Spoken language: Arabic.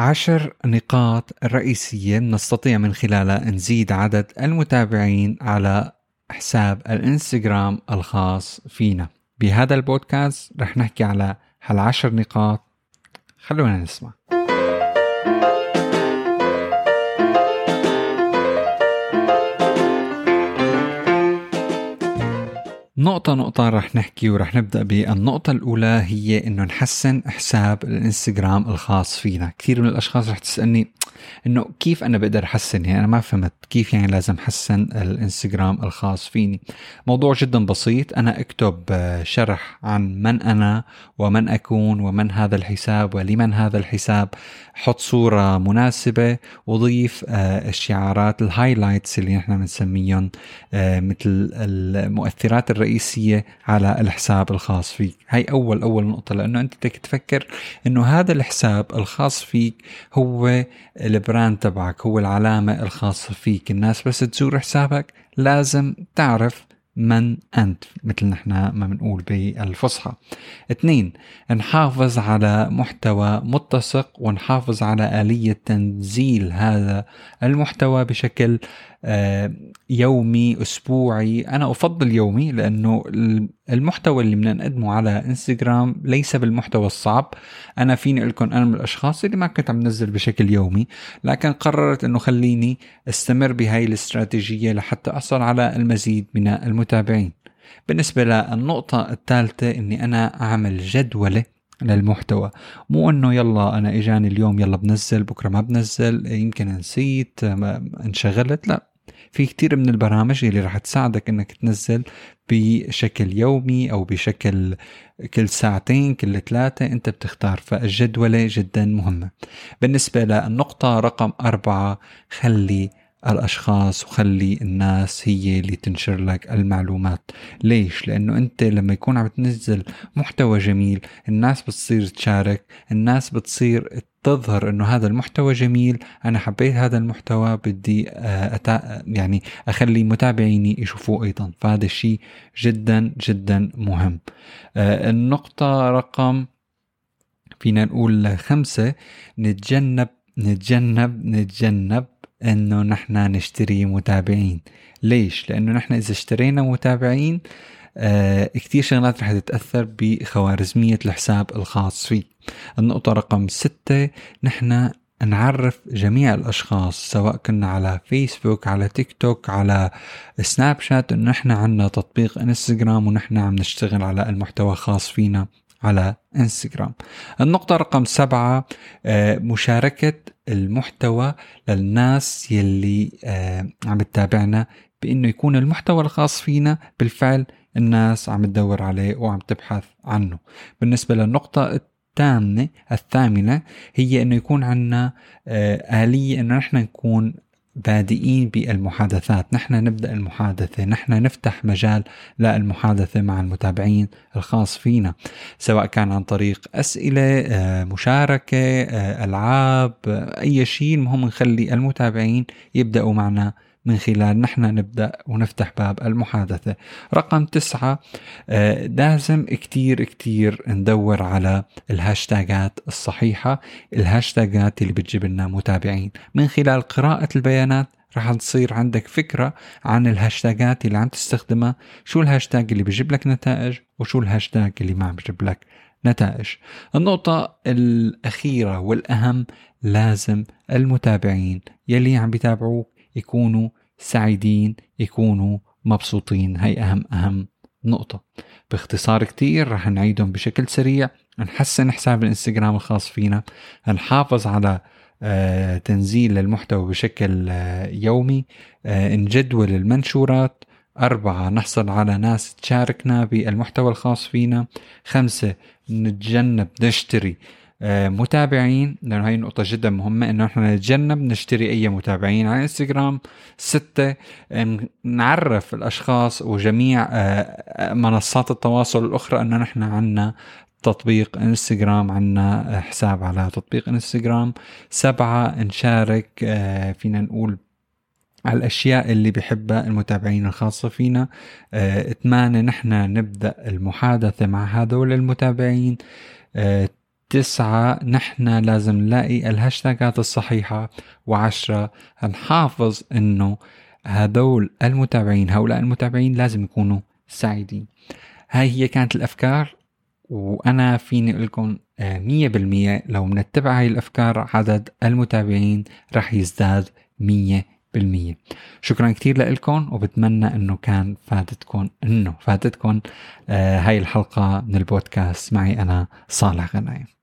عشر نقاط رئيسية نستطيع من خلالها نزيد عدد المتابعين على حساب الانستغرام الخاص فينا. بهذا البودكاست رح نحكي على هالعشر نقاط. خلونا نسمع. نقطة نقطة رح نحكي ورح نبدأ بالنقطة الأولى هي إنه نحسن حساب الإنستغرام الخاص فينا. كثير من الأشخاص رح تسألني إنه كيف أنا بقدر أحسن؟ يعني أنا ما فهمت كيف يعني لازم أحسن الإنستغرام الخاص فيني. موضوع جدا بسيط. أنا أكتب شرح عن من أنا ومن أكون ومن هذا الحساب ولمن هذا الحساب. حط صورة مناسبة وضيف الشعارات الهايلايتس اللي نحن بنسميهم مثل المؤثرات الرئيسية الرئيسية على الحساب الخاص فيك. هاي أول أول نقطة لأنه أنت بدك تفكر أنه هذا الحساب الخاص فيك هو البراند تبعك هو العلامة الخاصة فيك. الناس بس تزور حسابك لازم تعرف من أنت مثل نحن ما بنقول بالفصحى. اثنين نحافظ على محتوى متسق ونحافظ على آلية تنزيل هذا المحتوى بشكل آه، يومي أسبوعي. أنا أفضل يومي لأنه المحتوى اللي بدنا نقدمه على إنستغرام ليس بالمحتوى الصعب. أنا فيني لكم أنا من الأشخاص اللي ما كنت عم نزل بشكل يومي لكن قررت أنه خليني أستمر بهاي الاستراتيجية لحتى أحصل على المزيد من المتابعين. بالنسبة للنقطة الثالثة أني أنا أعمل جدولة للمحتوى. مو إنه يلا أنا إجاني اليوم يلا بنزل بكرة ما بنزل يمكن نسيت انشغلت لا. في كتير من البرامج اللي رح تساعدك إنك تنزل بشكل يومي أو بشكل كل ساعتين كل ثلاثة أنت بتختار. فالجدولة جدا مهمة. بالنسبة للنقطة رقم أربعة خلي الأشخاص وخلي الناس هي اللي تنشر لك المعلومات. ليش؟ لأنه أنت لما يكون عم تنزل محتوى جميل الناس بتصير تشارك الناس بتصير تظهر إنه هذا المحتوى جميل أنا حبيت هذا المحتوى بدي آه، أتا يعني أخلي متابعيني يشوفوه أيضا. فهذا الشيء جدا جدا مهم. آه، النقطة رقم فينا نقول خمسة نتجنب نتجنب نتجنب إنه نحن نشتري متابعين. ليش؟ لأنه نحن إذا اشترينا متابعين آه كتير شغلات رح تتأثر بخوارزمية الحساب الخاص فيه. النقطة رقم ستة نحن نعرف جميع الأشخاص سواء كنا على فيسبوك على تيك توك على سناب شات إنه نحن عنا تطبيق إنستغرام ونحن عم نشتغل على المحتوى خاص فينا. على إنستغرام. النقطة رقم سبعة آه، مشاركة المحتوى للناس يلي آه، عم تتابعنا بإنه يكون المحتوى الخاص فينا بالفعل الناس عم تدور عليه وعم تبحث عنه. بالنسبة للنقطة الثامنة الثامنة هي إنه يكون عندنا آه، آلية إنه نحن نكون بادئين بالمحادثات. نحن نبدأ المحادثة نحن نفتح مجال للمحادثة مع المتابعين الخاص فينا سواء كان عن طريق أسئلة آه، مشاركة آه، ألعاب أي شيء. المهم نخلي المتابعين يبدأوا معنا من خلال نحن نبدأ ونفتح باب المحادثة. رقم تسعة آه، لازم كتير كتير ندور على الهاشتاجات الصحيحة الهاشتاجات اللي بتجيب لنا متابعين. من خلال قراءة البيانات رح تصير عندك فكرة عن الهاشتاجات اللي عم تستخدمها شو الهاشتاج اللي بيجيب لك نتائج وشو الهاشتاج اللي ما بيجيب لك نتائج. النقطة الأخيرة والأهم لازم المتابعين يلي عم بيتابعوك يكونوا سعيدين يكونوا مبسوطين. هي أهم أهم نقطة. باختصار كتير رح نعيدهم بشكل سريع. نحسن حساب الإنستغرام الخاص فينا. نحافظ على آه، تنزيل المحتوى بشكل آه، يومي. آه، نجدول المنشورات. أربعة نحصل على ناس تشاركنا بالمحتوى الخاص فينا. خمسة نتجنب نشتري متابعين لأنه هاي نقطة جدا مهمة إنه إحنا نتجنب نشتري أي متابعين على إنستغرام. ستة نعرف الأشخاص وجميع آه، منصات التواصل الأخرى إنه نحن عنا تطبيق إنستغرام عنا حساب على تطبيق إنستغرام. سبعة نشارك آه، فينا نقول على الأشياء اللي بحبها المتابعين الخاصة فينا. ثمانية نحن نبدأ المحادثة مع هذول المتابعين. تسعة نحن لازم نلاقي الهاشتاجات الصحيحة. وعشرة نحافظ إنه هذول المتابعين هؤلاء المتابعين لازم يكونوا سعيدين. هاي هي كانت الأفكار وأنا فيني أقول لكم آه، مية بالمية لو منتبع هاي الأفكار عدد المتابعين رح يزداد مية بالمية. شكرا كتير لكم وبتمنى إنه كان فادتكم إنه فادتكم آه هاي الحلقة من البودكاست. معي أنا صالح غنايم.